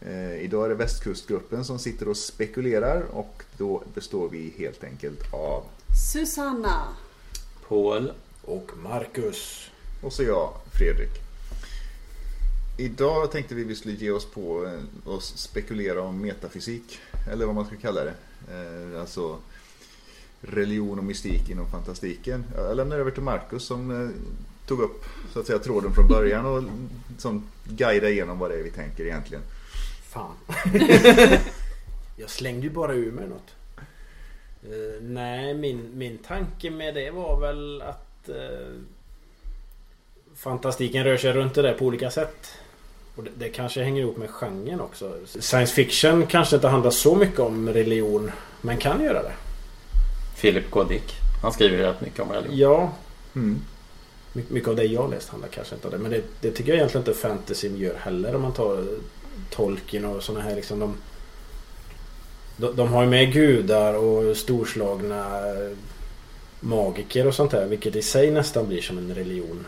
Eh, idag är det Västkustgruppen som sitter och spekulerar och då består vi helt enkelt av Susanna. Paul. Och Marcus. och så jag, Fredrik. Idag tänkte vi vi skulle ge oss på eh, att spekulera om metafysik, eller vad man ska kalla det. Eh, Alltså religion och mystik inom fantastiken. Jag lämnar över till Marcus som eh, tog upp så att säga tråden från början och som guidade igenom vad det är vi tänker egentligen. Fan. jag slängde ju bara ur mig något. Eh, nej, min, min tanke med det var väl att eh, fantastiken rör sig runt det där på olika sätt. Och det, det kanske hänger ihop med genren också. Science fiction kanske inte handlar så mycket om religion, men kan göra det. Philip K. Dick. Han skriver ju rätt mycket om religion. Ja, Mm. my- mycket av det jag läst handlar kanske inte om det. Men det, det tycker jag egentligen inte fantasy gör heller om man tar Tolkien och sådana här liksom. De, de, de har ju med gudar och storslagna magiker och sånt där. Vilket i sig nästan blir som en religion.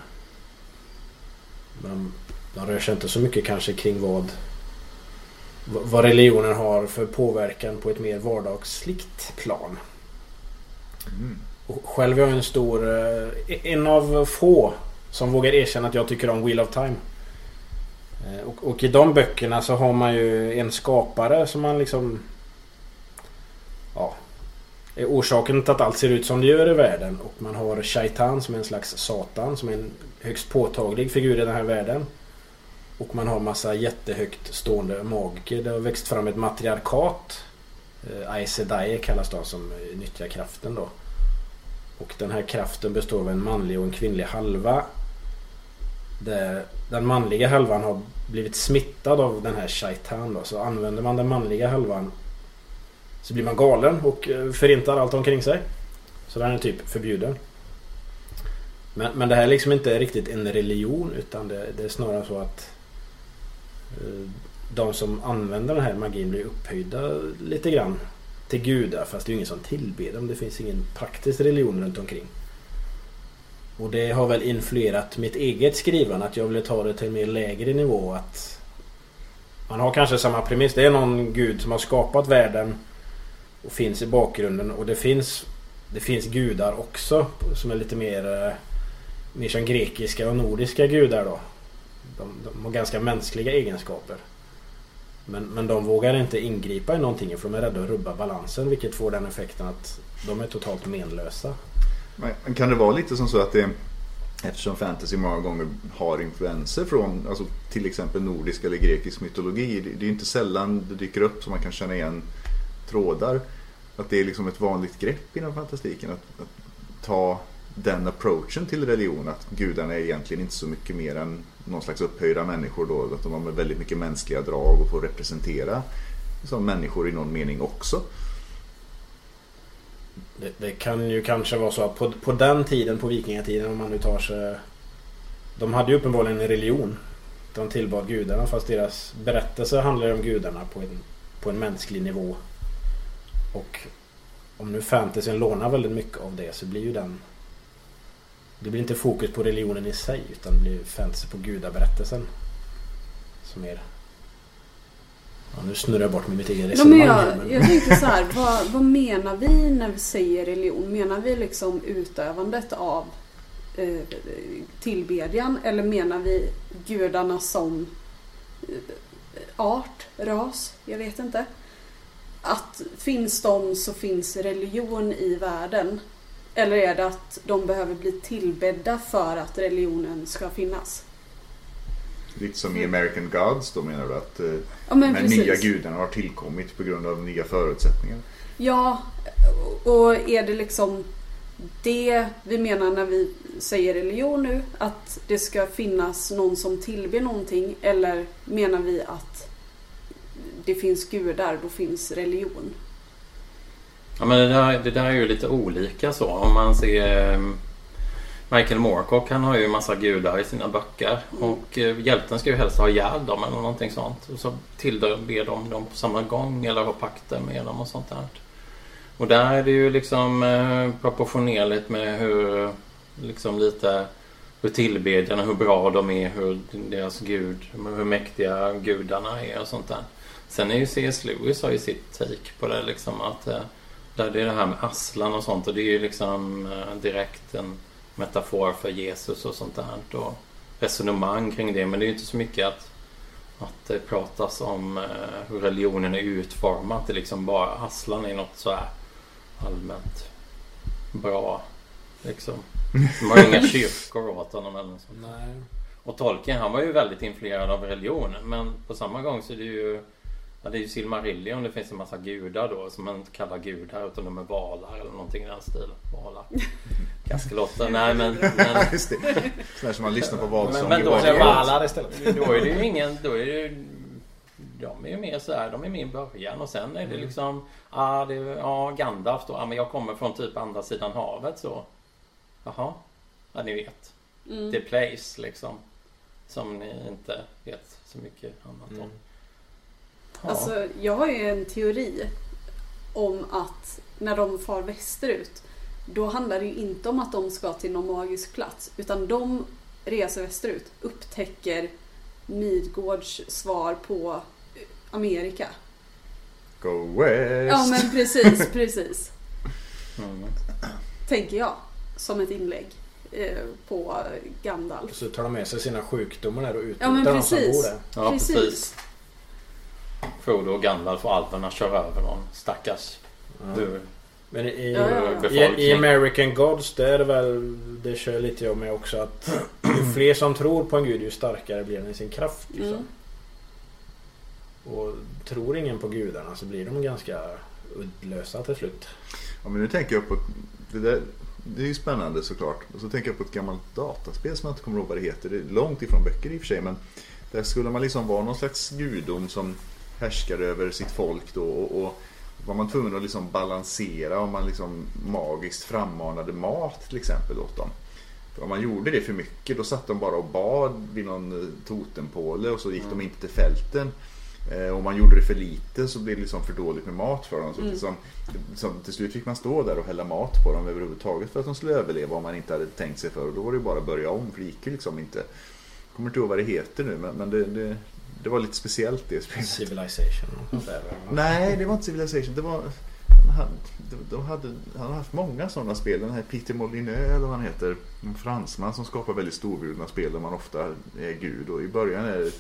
Men de rör sig inte så mycket kanske kring vad vad religionen har för påverkan på ett mer vardagsligt plan. Mm. Själv är jag en stor... eh, En av få som vågar erkänna att jag tycker om Wheel of Time. Eh, och, och i de böckerna så har man ju en skapare som man liksom... Ja. Är orsaken till att allt ser ut som det gör i världen. Och man har Shaitan som är en slags satan som är en högst påtaglig figur i den här världen. Och man har massa jättehögt stående magiker. Det har växt fram ett matriarkat. Eh, Aes Sedai kallas de som nyttjar kraften då. Och den här kraften består av en manlig och en kvinnlig halva. Där den manliga halvan har blivit smittad av den här shaitan då. Så använder man den manliga halvan så blir man galen och eh, förintar allt omkring sig. Så den är typ förbjuden. Men, men det här är liksom inte riktigt en religion utan det, det är snarare så att eh, de som använder den här magin blir upphöjda lite grann till gudar fast det är ju ingen som tillber dem. Det finns ingen praktisk religion runt omkring. Och det har väl influerat mitt eget skrivande att jag ville ta det till en mer lägre nivå. Att man har kanske samma premiss. Det är någon gud som har skapat världen och finns i bakgrunden och det finns det finns gudar också som är lite mer eh, mer som grekiska och nordiska gudar då. De, de har ganska mänskliga egenskaper. Men, men de vågar inte ingripa i någonting för de är rädda att rubba balansen vilket får den effekten att de är totalt menlösa. Men kan det vara lite som så att det Eftersom fantasy många gånger har influenser från alltså, till exempel nordisk eller grekisk mytologi. Det, det är ju inte sällan det dyker upp så man kan känna igen trådar. Att det är liksom ett vanligt grepp inom fantastiken. Att, att ta den approachen till religion. Att gudarna är egentligen inte så mycket mer än någon slags upphöjda människor då. Att de har väldigt mycket mänskliga drag och får representera som människor i någon mening också. Det, det kan ju kanske vara så att på, på den tiden, på vikingatiden om man nu tar sig... De hade ju uppenbarligen en religion. De tillbad gudarna fast deras berättelse handlar om gudarna på en, på en mänsklig nivå. Och om nu fantasyn lånar väldigt mycket av det så blir ju den... Det blir inte fokus på religionen i sig utan det blir fantasy på gudaberättelsen. Som är... Ja, nu snurrar jag bort med mitt eget Ja, men resonemang. jag, jag tänker så här, vad, vad menar vi när vi säger religion? Menar vi liksom utövandet av eh, tillbedjan eller menar vi gudarna som eh, art, ras? Jag vet inte. Att finns de så finns religion i världen. Eller är det att de behöver bli tillbedda för att religionen ska finnas? Lite som i American Gods då menar du att eh, Ja men de nya gudarna har tillkommit på grund av nya förutsättningar. Ja, och är det liksom det vi menar när vi säger religion nu? Att det ska finnas någon som tillber någonting? Eller menar vi att det finns gudar, då finns religion. Ja men det där, det där är ju lite olika så. Om man ser Michael Moorcock han har ju en massa gudar i sina böcker. Mm. Och eh, hjälten ska ju helst ha ihjäl dem eller någonting sånt. Och så tillber de dem på samma gång eller har pakter med dem och sånt där. Och där är det ju liksom eh, proportionerligt med hur liksom lite hur tillbedjarna, hur bra de är, hur deras gud, hur mäktiga gudarna är och sånt där. Sen är ju C.S. Lewis har ju sitt take på det liksom att eh, där det är det här med Aslan och sånt och det är ju liksom eh, direkt en metafor för Jesus och sånt där och resonemang kring det. Men det är ju inte så mycket att, att det pratas om eh, hur religionen är utformad. Det är liksom bara Aslan är något så här allmänt bra. Liksom. De har inga kyrkor åt honom eller något sånt. Nej. Och Tolkien han var ju väldigt influerad av religionen men på samma gång så är det ju Ja, det är ju Silmarillion. Det finns en massa gudar då som man inte kallar gudar utan de är valar eller någonting i den stilen. Valar. Kaskelotter. Nej men... men Just det. Sådär som man lyssnar på vad som men då är det. Valar istället. då är det ju ingen... Då är det ju, de är ju mer så här, de är med i början och sen är det liksom... Ja, det är, ja Gandalf då. Ja, men jag kommer från typ andra sidan havet så. Jaha. Ja, ni vet. Mm. The place liksom. Som ni inte vet så mycket annat om. Mm. Ja. Alltså, jag har ju en teori om att när de far västerut då handlar det ju inte om att de ska till någon magisk plats utan de reser västerut, upptäcker Midgårds svar på Amerika. Go west. Ja men precis, precis. Mm. Tänker jag. Som ett inlägg eh, på Gandalf. Så tar de med sig sina sjukdomar där och Ja, men utrotar de som bor där. Ja, precis. Precis. Frodo och Gandalf och alverna kör över någon stackars ur Men i, Ja, ja, ja. i, i American Gods det är det väl Det kör lite jag med också att Ju fler som tror på en gud ju starkare blir den i sin kraft liksom. Mm. Och tror ingen på gudarna så blir de ganska uddlösa till slut. Ja, men nu tänker jag på... Det, där, det är ju spännande såklart. Och så tänker jag på ett gammalt dataspel som jag inte kommer ihåg vad det heter. Det är långt ifrån böcker i och för sig. Men där skulle man liksom vara någon slags gudom som härskade över sitt folk då. Och, och var man tvungen att liksom balansera om man liksom magiskt frammanade mat till exempel åt dem. För om man gjorde det för mycket då satt de bara och bad vid någon eh, totempåle och så gick de inte till fälten. Eh, Om man gjorde det för lite så blev det liksom för dåligt med mat för dem. Så Mm. liksom, som, till slut fick man stå där och hälla mat på dem överhuvudtaget för att de skulle överleva om man inte hade tänkt sig för. Och då var det bara att börja om för det gick ju liksom inte. Jag kommer inte ihåg vad det heter nu men, men det, det, det var lite speciellt det spelet. Civilization. Nej, det var inte Civilization. Det var... Han, de hade, han har haft många sådana spel. Den här Peter Molyneux eller vad han heter. En fransman som skapar väldigt storvulna spel där man ofta är gud. Och i början är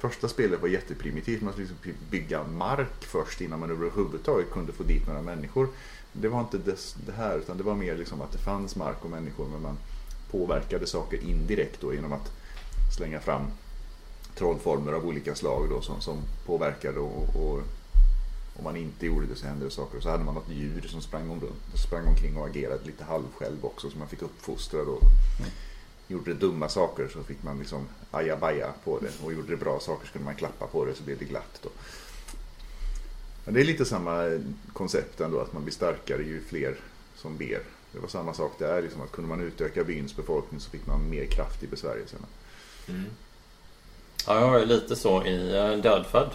Första spelet var jätteprimitivt. Man skulle liksom bygga mark först innan man överhuvudtaget kunde få dit några människor. Det var inte det, det här utan det var mer liksom att det fanns mark och människor men man påverkade saker indirekt då genom att slänga fram trollformer av olika slag då som, som påverkade och, och om man inte gjorde det så hände det saker. Och så hade man något djur som sprang, om, sprang omkring och agerade lite halvsjälv också som man fick uppfostra då. Gjorde det dumma saker så fick man liksom ajabaja på det och gjorde det bra saker så kunde man klappa på det så blev det glatt. Då. Men det är lite samma koncept ändå att man blir starkare ju fler som ber. Det var samma sak där, liksom att kunde man utöka byns befolkning så fick man mer kraft i besvärjelserna. Mm. Ja, jag har ju lite så i Dödfödd.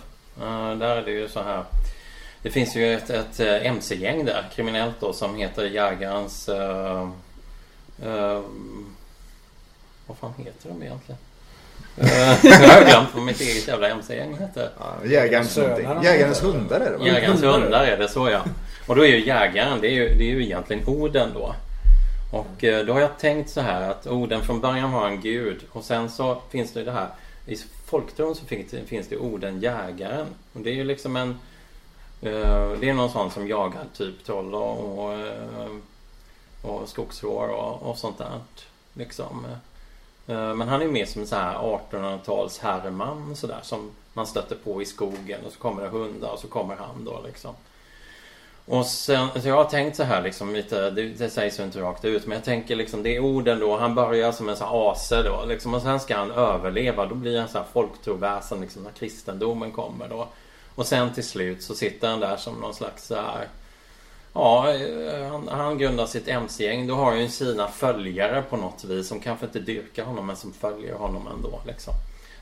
Där är det ju så här. Det finns ju ett, ett eh, MC-gäng där, kriminellt då, som heter Jägarens... Uh, uh, vad fan heter de egentligen? Uh, jag har glömt vad mitt eget jävla MC-gäng heter. Ja, jägarens, jägarens hundar är det? Jägarens hundar är det, så ja. Och då är ju jägaren, det är ju, det är ju egentligen Oden då. Och då har jag tänkt så här att Oden från början var en gud och sen så finns det det här i folktron så finns det, finns det jägaren. Och det är ju liksom en eh, Det är någon sån som jagar typ troll och, och, eh, och skogsrår och, och sånt där. Liksom. Eh, men han är mer som en så här 1800-tals herreman sådär som man stöter på i skogen och så kommer det hundar och så kommer han då liksom. Och sen, så jag har tänkt så här liksom lite, det, det sägs ju inte rakt ut men jag tänker liksom det är orden då, han börjar som en sån här ase då liksom och sen ska han överleva, då blir han så här folktroväsen liksom när kristendomen kommer då. Och sen till slut så sitter han där som någon slags så här, Ja, han, han grundar sitt MC-gäng. Då har han ju sina följare på något vis som kanske inte dyrkar honom men som följer honom ändå. Liksom.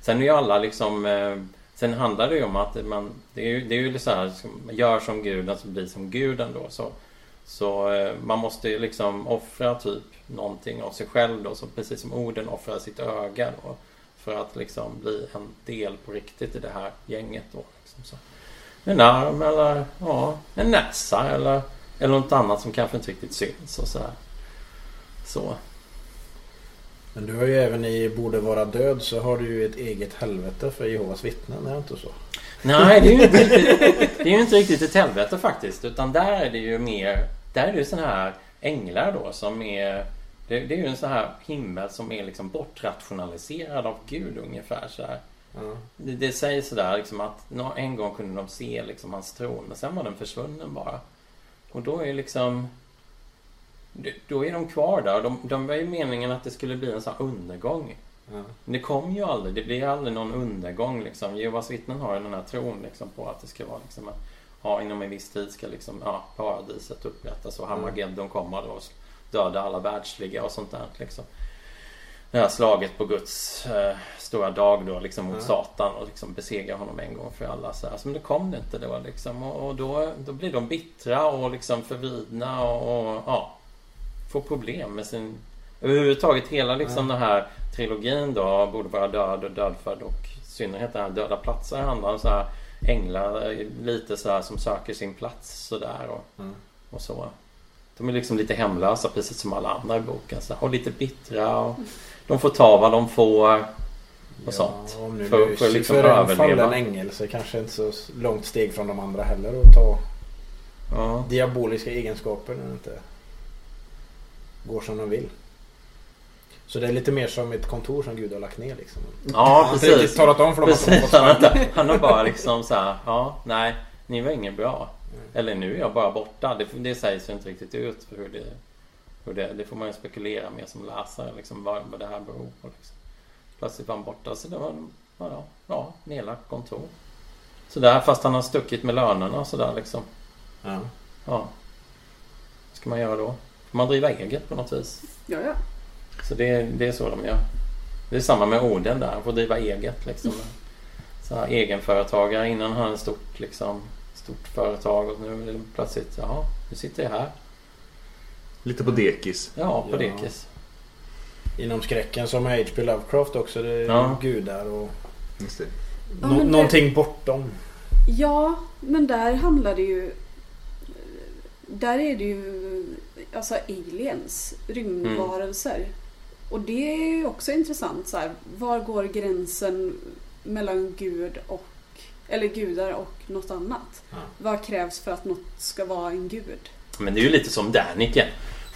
Sen är ju alla liksom eh, Sen handlar det ju om att man Det är ju, det är ju så här Gör som guden så alltså blir som guden då. Så, så eh, man måste ju liksom offra typ någonting av sig själv då. Så precis som orden offrar sitt öga då. För att liksom bli en del på riktigt i det här gänget då. Liksom så. En arm eller ja, en näsa eller, eller något annat som kanske inte riktigt syns och så här. Så. Men du har ju även i Borde vara död så har du ju ett eget helvete för Jehovas vittnen, är det inte så? Nej, det är ju inte riktigt, det är ju inte riktigt ett helvete faktiskt. Utan där är det ju mer, där är det ju sådana här änglar då som är det, det, är ju en sån här himmel som är liksom bortrationaliserad av Gud ungefär så här. Mm. Det, det sägs sådär liksom att en gång kunde de se liksom hans tron men sen var den försvunnen bara. Och då är liksom då är de kvar där. De, de var ju meningen att det skulle bli en sån här undergång. Mm. Men det kom ju aldrig. Det blir aldrig någon undergång liksom. Jehovas vittnen har ju den här tron liksom på att det ska vara liksom att ja, inom en viss tid ska liksom, ja, paradiset upprättas och Hamageddon kommer då och döda alla världsliga och sånt där liksom. Det här slaget på Guds eh, stora dag då liksom mot mm. Satan och liksom besegra honom en gång för alla. Så här. Så men det kom det inte. Det var liksom, och, och då, då blir de bittra och liksom förvridna och, och ja, får problem med sin... Överhuvudtaget hela liksom mm. den här trilogin då, Borde vara död och dödfödd och i synnerhet den här Döda platser handlar om så här änglar lite så här som söker sin plats sådär och, mm. och så. De är liksom lite hemlösa precis som alla andra i boken. Så, och lite bittra och de får ta vad de får. Och ja, sånt. Om nu för, för liksom överleva. en fallen ängel så kanske inte så långt steg från de andra heller att ta ja. diaboliska egenskaper det inte går som de vill. Så det är lite mer som ett kontor som Gud har lagt ner liksom. Ja, han precis. Inte talat om för dem precis. att han, han har bara liksom så här, ja, nej, ni var inget bra. Mm. Eller nu är jag bara borta. Det, det sägs ju inte riktigt ut för hur det, hur det, det får man ju spekulera med som läsare, liksom vad, vad det här beror på. Liksom. Plötsligt var han borta, så det var, ja, ja, nedlagt kontor. Sådär, fast han har stuckit med lönerna och sådär liksom. Ja. Ja. Vad ska man göra då? Man driva eget på något vis? Ja, ja. Så det, det är så de gör. Det är samma med Oden där. Han får driva eget liksom. Så här, egenföretagare. Innan han hade stort, liksom, stort företag och nu är det plötsligt, ja, nu sitter jag här. Lite på dekis. Ja, på ja. dekis. Inom skräcken som H.P. Lovecraft också. Det är ja. gudar och Just det. Nå ja, någonting bortom. Ja, men där handlar det ju... Där är det ju alltså aliens, rymdvarelser. Mm. Och det är ju också intressant. Så här, var går gränsen mellan Gud och eller gudar och något annat? Ja. Vad krävs för att något ska vara en gud? Men det är ju lite som Daniken.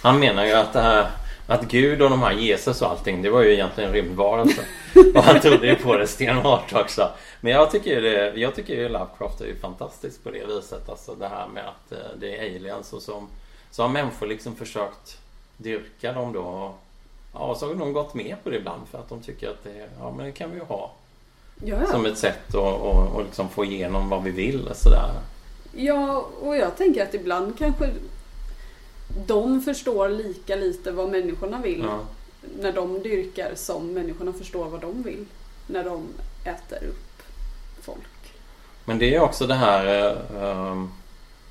Han menar ju att, äh, att Gud och de här Jesus och allting det var ju egentligen rymdvarelser. och han trodde ju på det stenhårt också. Men jag tycker ju det, jag tycker ju Lovecraft är ju fantastisk på det viset. Alltså det här med att äh, det är aliens och som så har människor liksom försökt dyrka dem då. Ja, så har de gått med på det ibland för att de tycker att det, ja, men det kan vi ju ha. Ja. Som ett sätt att och, och liksom få igenom vad vi vill. Sådär. Ja, och jag tänker att ibland kanske de förstår lika lite vad människorna vill ja. när de dyrkar som människorna förstår vad de vill när de äter upp folk. Men det är också det här uh,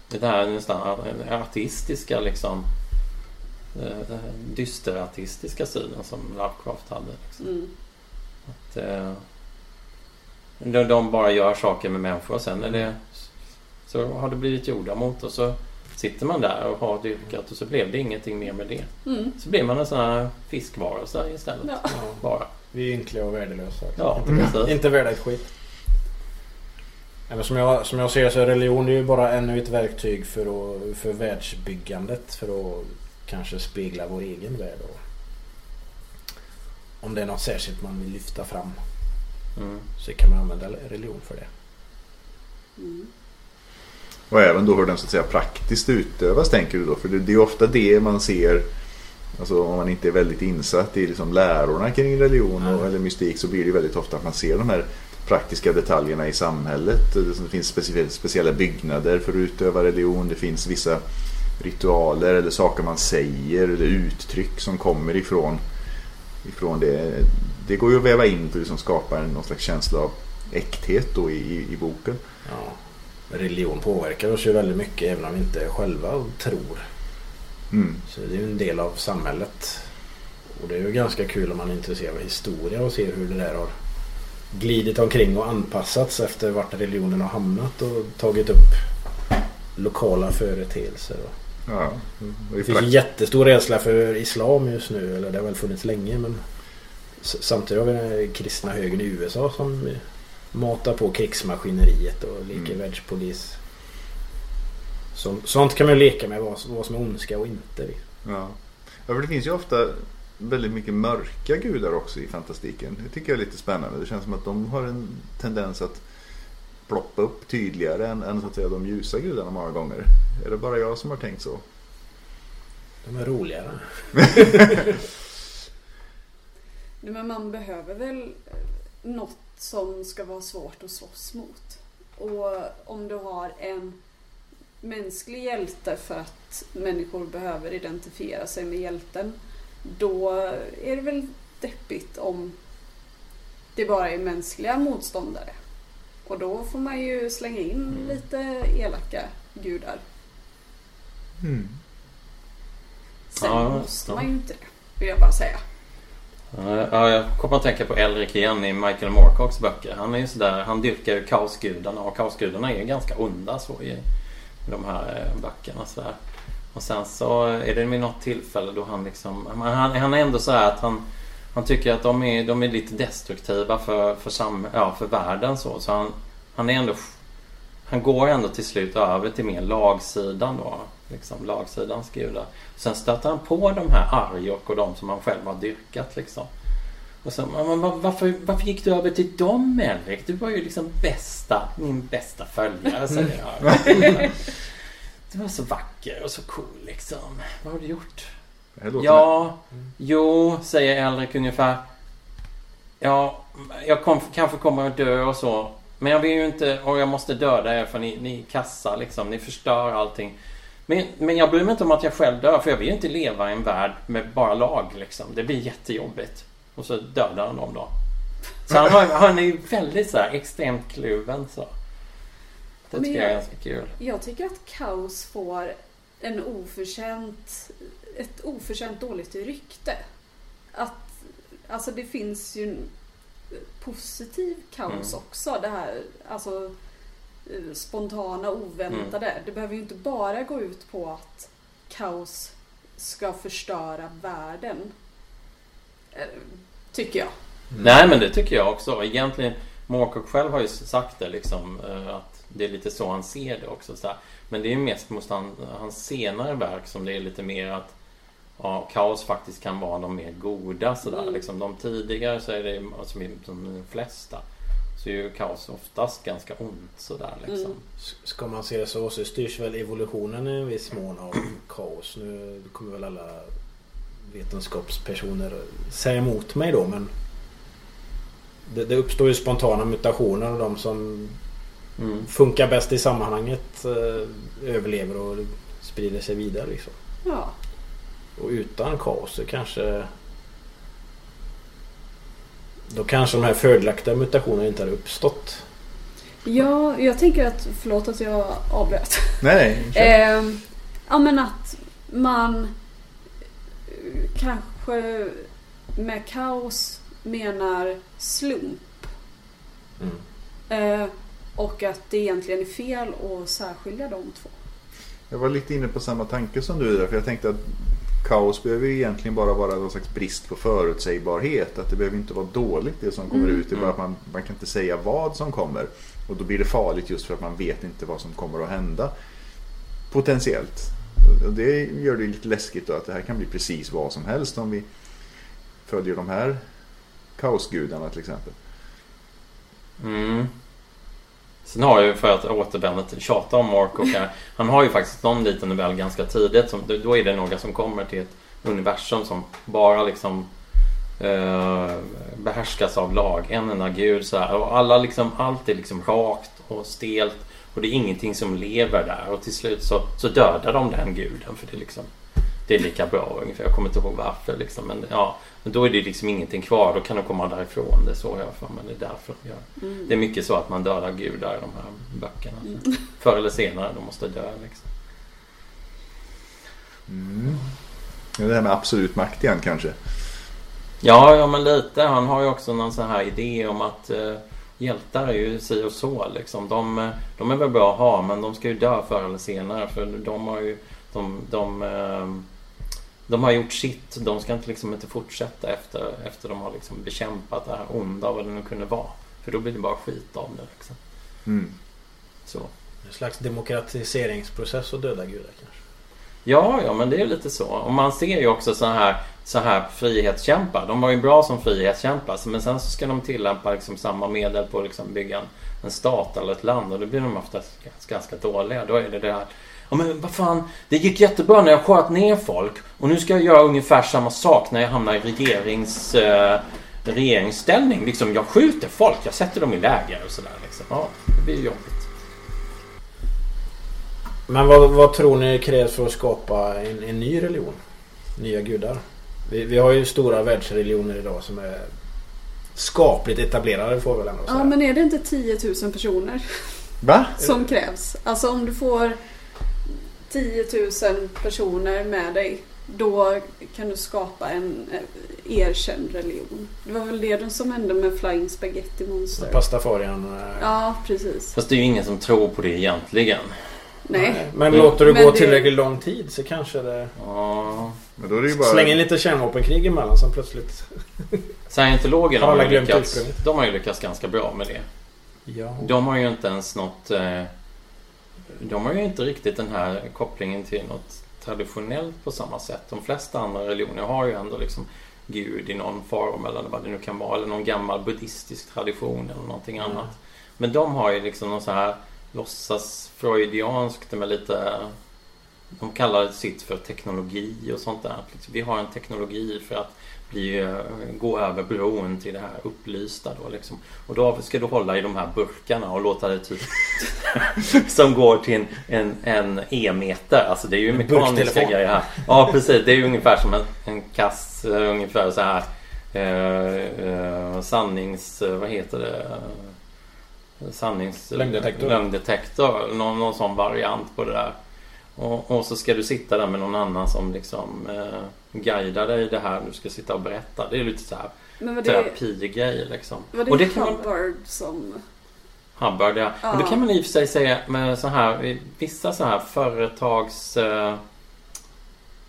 det här nästan artistiska liksom eh, dysterartistiska synen som Lovecraft hade. Liksom. Mm. Att, eh, de, de bara gör saker med människor och sen är det så har det blivit jorda mot och så sitter man där och har dyrkat och så blev det ingenting mer med det. Mm. Så blir man en sån här fiskvarelse istället. Ja. Bara. Vi är ynkliga och värdelösa. Ja, inte, inte värda ett skit. Men som, jag, som jag ser så är religion ju bara ännu ett verktyg för, att, för världsbyggandet. För att kanske spegla vår egen värld. Och om det är något särskilt man vill lyfta fram. Mm. Så kan man använda religion för det. Mm. Och även då hur den så att säga praktiskt utövas tänker du då? För det, det är ofta det man ser Alltså om man inte är väldigt insatt i liksom lärorna kring religion och, eller mystik så blir det väldigt ofta att man ser de här praktiska detaljerna i samhället. Det finns specie- speciella byggnader för att utöva religion. Det finns vissa ritualer eller saker man säger eller uttryck som kommer ifrån, ifrån det. Det går ju att väva in för liksom skapa någon slags känsla av äkthet då i, i, i boken. Ja. Religion påverkar oss ju väldigt mycket även om vi inte själva tror. Mm. Så det är ju en del av samhället. Och det är ju ganska kul om man är intresserad av historia och ser hur det där har glidit omkring och anpassats efter vart religionen har hamnat och tagit upp lokala företeelser. Ja, Det finns en jättestor rädsla för islam just nu. Eller det har väl funnits länge men Samtidigt har vi den kristna högern i USA som matar på krigsmaskineriet och leker Mm. världspolis. Så, sånt kan man ju leka med vad, vad som är ondska och inte. Ja. ja, för det finns ju ofta väldigt mycket mörka gudar också i fantastiken. Det tycker jag är lite spännande. Det känns som att de har en tendens att ploppa upp tydligare än, än så att säga, de ljusa gudarna många gånger. Är det bara jag som har tänkt så? De är roligare. Men man behöver väl eh, något som ska vara svårt att slåss mot. Och om du har en mänsklig hjälte för att människor behöver identifiera sig med hjälten. Då är det väl deppigt om det bara är mänskliga motståndare. Och då får man ju slänga in lite elaka gudar. Sen Ja, måste ja. man ju inte det, vill jag bara säga. Ja, jag kommer att tänka på Elric igen i Michael Moorcocks böcker. Han är ju sådär, han dyrkar ju kaosgudarna och kaosgudarna är ganska onda så i, i de här eh, böckerna sådär. Och sen så är det vid något tillfälle då han liksom, han, han är ändå så här att han han tycker att de är, de är lite destruktiva för, för, sam, ja, för världen så. Så han, han är ändå han går ändå till slut över till mer lagsidan då. Liksom lagsidans gudar. Sen stöter han på de här Arjok och de som han själv har dyrkat liksom. Och så, men var- varför, varför gick du över till dem Elrik? Du var ju liksom bästa, min bästa följare säger jag. Du var så vacker och så cool liksom. Vad har du gjort? Ja, jo, säger Elrik ungefär. Ja, jag kom, kanske kommer att dö och så. Men jag vill ju inte, och jag måste döda er för ni, ni är kassa liksom. Ni förstör allting. Men, men jag bryr mig inte om att jag själv dör för jag vill ju inte leva i en värld med bara lag liksom. Det blir jättejobbigt. Och så dödar han dem då. Så han, har, han är ju väldigt så här extremt kluven så. Det tycker jag är jag- ganska kul. Jag tycker att kaos får en oförtjänt, ett oförtjänt dåligt rykte. Att, alltså det finns ju positiv kaos Mm. också. Det här alltså, eh, spontana, oväntade. Det behöver ju inte bara gå ut på att kaos ska förstöra världen. Eh, Tycker jag. Nej men det tycker jag också. Egentligen Moorcock själv har ju sagt det liksom eh, att det är lite så han ser det också. Så här. Men det är ju mest mot han, hans senare verk som det är lite mer att ja, kaos faktiskt kan vara de mer goda sådär. Mm. Liksom, de tidigare så är det som, som de flesta så är ju kaos oftast ganska ont sådär liksom. Mm. Ska man se det så så styrs väl evolutionen i en viss mån av kaos. Nu kommer väl alla vetenskapspersoner säga emot mig då men det, det uppstår ju spontana mutationer och de som Mm. funkar bäst i sammanhanget eh, överlever och sprider sig vidare liksom. Ja. Och utan kaos så kanske då kanske de här fördelaktiga mutationerna inte hade uppstått. ja, jag tänker att, förlåt att jag avbröt. Nej. Eh, ja men att man eh, kanske med kaos menar slump. Mm. Eh, och att det egentligen är fel att särskilja de två. Jag var lite inne på samma tanke som du där. För jag tänkte att kaos behöver ju egentligen bara vara någon slags brist på förutsägbarhet. Att det behöver inte vara dåligt det som kommer Mm. ut. Det är bara att man, man kan inte säga vad som kommer. Och då blir det farligt just för att man vet inte vad som kommer att hända. Potentiellt. Och det gör det lite läskigt då att det här kan bli precis vad som helst om vi följer de här kaosgudarna till exempel. Mm. Sen har jag ju för att återvända till tjata om Moorcock här. Eh, han har ju faktiskt någon liten novell ganska tidigt. Som, då är det några som kommer till ett universum som bara liksom eh, behärskas av lag. En enda gud så här. Och alla liksom, allt är liksom rakt och stelt. Och det är ingenting som lever där. Och till slut så, så dödar de den guden. För det liksom det är lika bra ungefär. Jag kommer inte ihåg varför liksom. Men, ja, men då är det liksom ingenting kvar. Då kan de komma därifrån. Det är så jag för mig. Det är därför de gör. Mm. Det är mycket så att man dödar gudar i de här böckerna. Mm. Förr eller senare. De måste dö liksom. Mm. Det är det här med absolut makt igen kanske. Ja, ja men lite. Han har ju också någon sån här idé om att eh, hjältar är ju si och så liksom. De, eh, de är väl bra att ha men de ska ju dö förr eller senare för de har ju de, de, eh, de har gjort sitt. De ska inte, liksom inte fortsätta efter, efter de har liksom bekämpat det här onda vad det nu kunde vara. För då blir det bara skit av det. Liksom. Mm. Så. En slags demokratiseringsprocess och döda gudar kanske. Ja, ja, men det är lite så. Och man ser ju också så här, så här frihetskämpar. De var ju bra som frihetskämpar. Men sen så ska de tillämpa liksom samma medel på att liksom bygga en, en stat eller ett land. Och då blir de ofta ganska dåliga. Då är det det här. Ja men vad fan. Det gick jättebra när jag sköt ner folk. Och nu ska jag göra ungefär samma sak när jag hamnar i regerings, eh, regeringsställning. Liksom jag skjuter folk. Jag sätter dem i läger och sådär. Liksom. Ja, det blir jobbigt. Men vad, vad tror ni krävs för att skapa en, en ny religion? Nya gudar? Vi, vi har ju stora världsreligioner idag som är skapligt etablerade får vi väl ändå säga. Ja men är det inte 10 000 personer Va? som krävs? Alltså om du får 10 000 personer med dig då kan du skapa en eh, erkänd religion. Det var väl det som hände med Flying Spaghetti Monster. Pastafarian. eh, Ja, precis. Fast det är ju ingen som tror på det egentligen. Nej. Men Mm. låter det Men gå det- tillräckligt lång tid så kanske det... Ja. Men då är det ju bara... Släng in lite kärnvapenkrig emellan som plötsligt... Scientologerna Har har alla ju lyckats, de har ju lyckats ganska bra med det. Ja. De har ju inte ens något... Eh, de har ju inte riktigt den här kopplingen till något traditionellt på samma sätt. De flesta andra religioner har ju ändå liksom Gud i någon form eller vad det nu kan vara. Eller någon gammal buddhistisk tradition eller någonting Mm. annat. Men de har ju liksom någon så här låtsas freudianskt med lite... De kallar sitt för teknologi och sånt där. Liksom, Vi har en teknologi för att bli, gå över bron till det här upplysta då liksom. Och då ska du hålla i de här burkarna och låta det typ som går till en, en, en e-meter. Alltså det är ju En mekaniska grejer här. Ja precis, det är ju ungefär som en, en kass, eh, ungefär så här eh, eh, sannings... eh, Vad heter det? Sannings... Lögndetektor. Lögndetektor. Någon, någon sån variant på det där. Och, och så ska du sitta där med någon annan som liksom eh, guidar dig i det här du ska sitta och berätta. Det är lite så här det, terapigrej liksom. var det, och det kan man, som... Hubbard, ja. Ja. Och det kan man i och för sig säga med så här, vissa så här företags... Eh,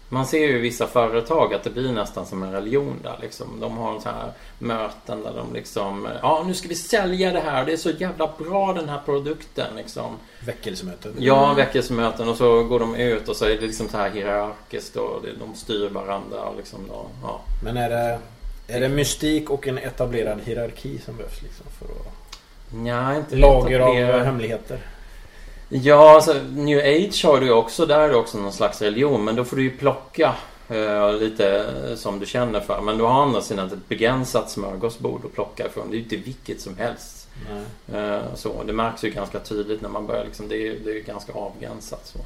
man ser ju i vissa företag att det blir nästan som en religion där liksom. De har så här möten där de liksom... Ja, nu ska vi sälja det här. Det är så jävla bra den här produkten liksom. Väckelsemöten. Ja, väckelsemöten och så går de ut och så är det liksom så här hierarkiskt och de styr varandra och liksom då, ja. Men är det, är det mystik och en etablerad hierarki som behövs liksom för att... Nja, inte Lager av hemligheter. Ja, alltså New Age har du ju också. Där är det också någon slags religion. Men då får du ju plocka eh, lite eh, som du känner för. Men du har å andra sidan ett begränsat smörgåsbord att plocka ifrån. Det är ju inte vilket som helst. Eh, så, det märks ju ganska tydligt när man börjar liksom, det är, det är ganska avgränsat så.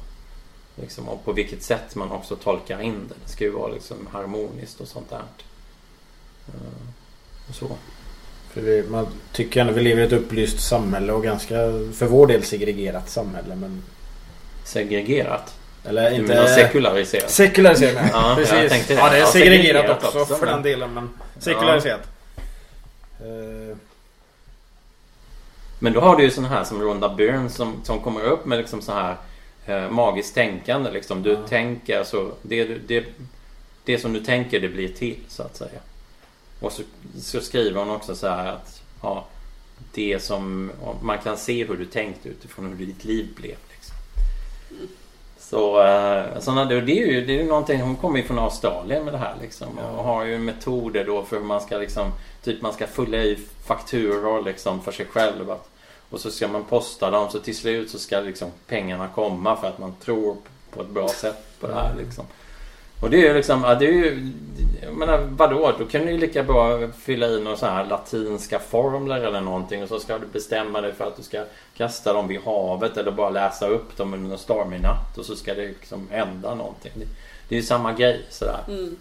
Liksom, och på vilket sätt man också tolkar in det. Det ska ju vara liksom harmoniskt och sånt där. Eh, och så. Vi, man tycker ändå vi lever i ett upplyst samhälle och ganska för vår del segregerat samhälle. Men, Segregerat. eller Du inte... menar sekulariserat. Sekulariserat. Ja, precis. jag tänkte det. Ja, det är Ja, segregerat, segregerat också, också, för men- den delen. Men sekulariserat. Eh, Men då har du ju sån här som Rhonda Byrne som, som kommer upp med liksom så här eh, magiskt tänkande. Liksom. Du Ja. tänker så det, du- det, det som du tänker det blir till så att säga. Och så, så skriver hon också så här att ja, det som man kan se hur du tänkt utifrån hur ditt liv blev. Liksom. Så eh, såna, det, det är ju det är ju någonting, hon kommer ju från Australien med det här liksom. Och har ju metoder då för hur man ska liksom Typ man ska fylla i fakturor liksom för sig själv. Att, och så ska man posta dem så till slut så ska liksom pengarna komma för att man tror på ett bra sätt på det här liksom. Och det är ju liksom, ja, det är ju... Jag menar vadå? Då kan du ju lika bra fylla i några sådana här latinska formler eller någonting och så ska du bestämma dig för att du ska kasta dem vid havet eller bara läsa upp dem under en stormig natt och så ska det liksom hända någonting. Det, det är ju samma grej sådär. Mm.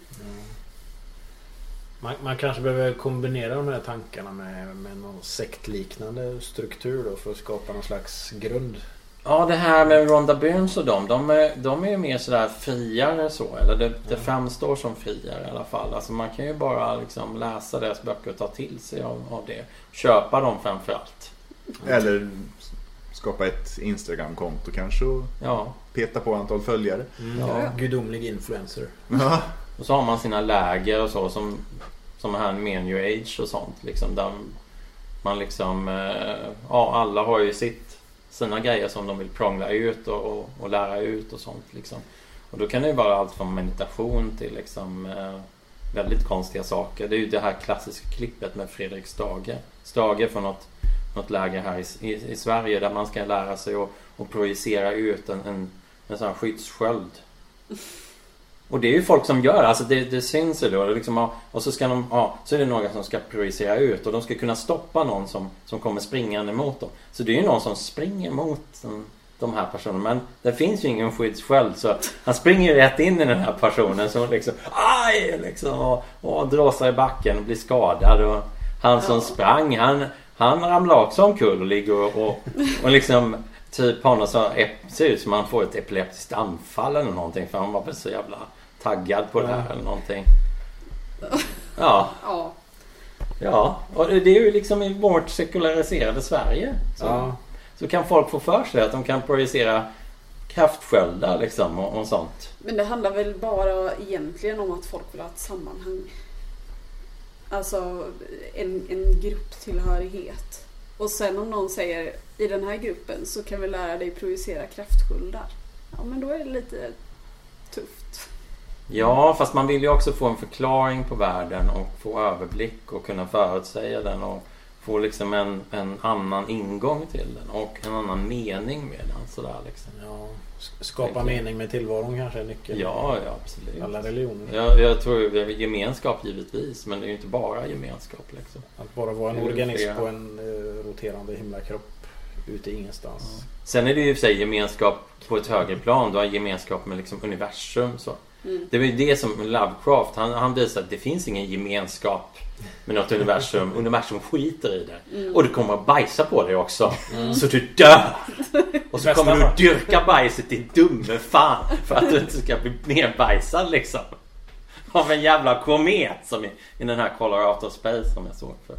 Man, man kanske behöver kombinera de här tankarna med, med någon sektliknande struktur då för att skapa någon slags grund. Ja, det här med Ronda Burns och dem, de är, de är ju mer sådär friare så. Eller det, det framstår som friare i alla fall. Alltså man kan ju bara liksom läsa deras böcker och ta till sig av, av det. Köpa dem framförallt. Eller skapa ett Instagram-konto kanske och Ja. peta på antal följare. Mm. Ja. Gudomlig influencer. Ja. Och så har man sina läger och så som, som här med New Age och sånt. Liksom, där man liksom, eh, ja alla har ju sitt, sina grejer som de vill prångla ut och, och, och lära ut och sånt. Liksom. Och då kan det ju vara allt från meditation till liksom eh, väldigt konstiga saker. Det är ju det här klassiska klippet med Fredrik Stage. Stage från något, något läger här i, i, i Sverige där man ska lära sig att, projicera ut en, en, en sån här skyddssköld. Och det är ju folk som gör alltså det. Det syns ju då. Liksom, och så ska de, ja, så är det några som ska projicera ut och de ska kunna stoppa någon som, som kommer springande mot dem. Så det är ju någon som springer mot de, de här personerna. Men det finns ju ingen skyddssköld så han springer ju rätt in i den här personen som liksom aj! Liksom, och, och sig i backen och blir skadad. Och han som sprang han, han ramlar också omkull och ligger och, och, och liksom Typ har något så ep- ser ut som han får ett epileptiskt anfall eller någonting för han var väl så jävla taggad på det här eller någonting. Ja, Ja. ja. Och det är ju liksom i vårt sekulariserade Sverige. Så, Ja. så kan folk få för sig att de kan projicera kraftsköldar liksom och, och sånt. Men det handlar väl bara egentligen om att folk vill ha ett sammanhang. Alltså en, en grupptillhörighet. Och sen om någon säger i den här gruppen så kan vi lära dig projicera kraftsköldar. Ja men då är det lite tufft. Ja, fast man vill ju också få en förklaring på världen och få överblick och kunna förutsäga den och få liksom en, en annan ingång till den och en annan mening med den. Sådär liksom. Ja, sk- skapa mening med tillvaron kanske är nyckeln. Ja, ja absolut. Alla religioner. Jag, jag tror gemenskap givetvis, men det är ju inte bara gemenskap liksom. Att bara vara en organism flera. på en eh, roterande himlakropp ute ingenstans. Sen är det ju i sig gemenskap på ett högre plan. Du har gemenskap med liksom universum. Så. Mm. Det var ju det som Lovecraft, han, han visade att det finns ingen gemenskap med något universum. Universum skiter i det. Mm. Och du kommer att bajsa på det också. Så du dör! Och så kommer du fall. dyrka bajset din dumme fan. För att du inte ska bli nerbajsad liksom. Av en jävla komet som i, i den här Color Out of Space som jag såg för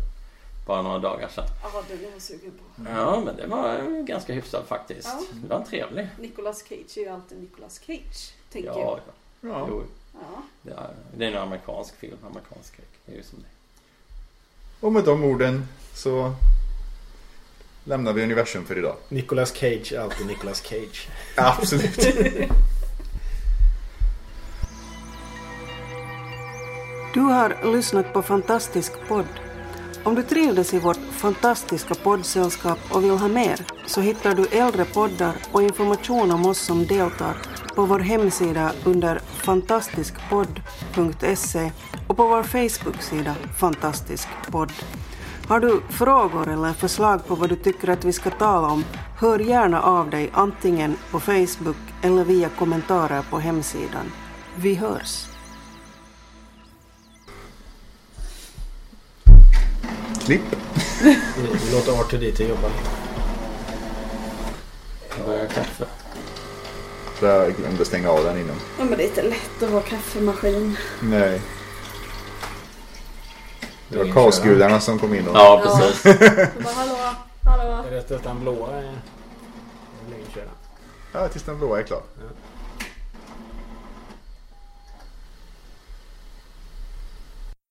bara några dagar sedan. Ja, den är jag sugen på. Ja, men det var ju ganska hyfsad faktiskt. Ja. Det var trevlig. Nicolas Cage är ju alltid Nicolas Cage. Tänker Ja, jag. ja. Ja. Jo, Ja. det är, det är en amerikansk film. Amerikansk skräck. Det är ju som det. Och med de orden så lämnar vi universum för idag. Nicolas Cage är alltid Nicolas Cage. Absolut. Du har lyssnat på Fantastisk podd. Om du trivdes i vårt fantastiska poddsällskap och vill ha mer så hittar du äldre poddar och information om oss som deltar på vår hemsida under fantastiskpodd.se och på vår Facebook-sida Fantastisk podd. Har du frågor eller förslag på vad du tycker att vi ska tala om, hör gärna av dig antingen på Facebook eller via kommentarer på hemsidan. Vi hörs! Klipp. Vi vi låter R2D2 jobba lite. Jag börjar kaffe. Så jag glömde stänga av den innan. ja, men det är inte lätt att vara kaffemaskin. Nej. Det var kaosgudarna som kom in och... Ja, precis. Jag bara, hallå, hallå. Är det att den blåa är... är? Ja, tills den blåa är klar. Ja.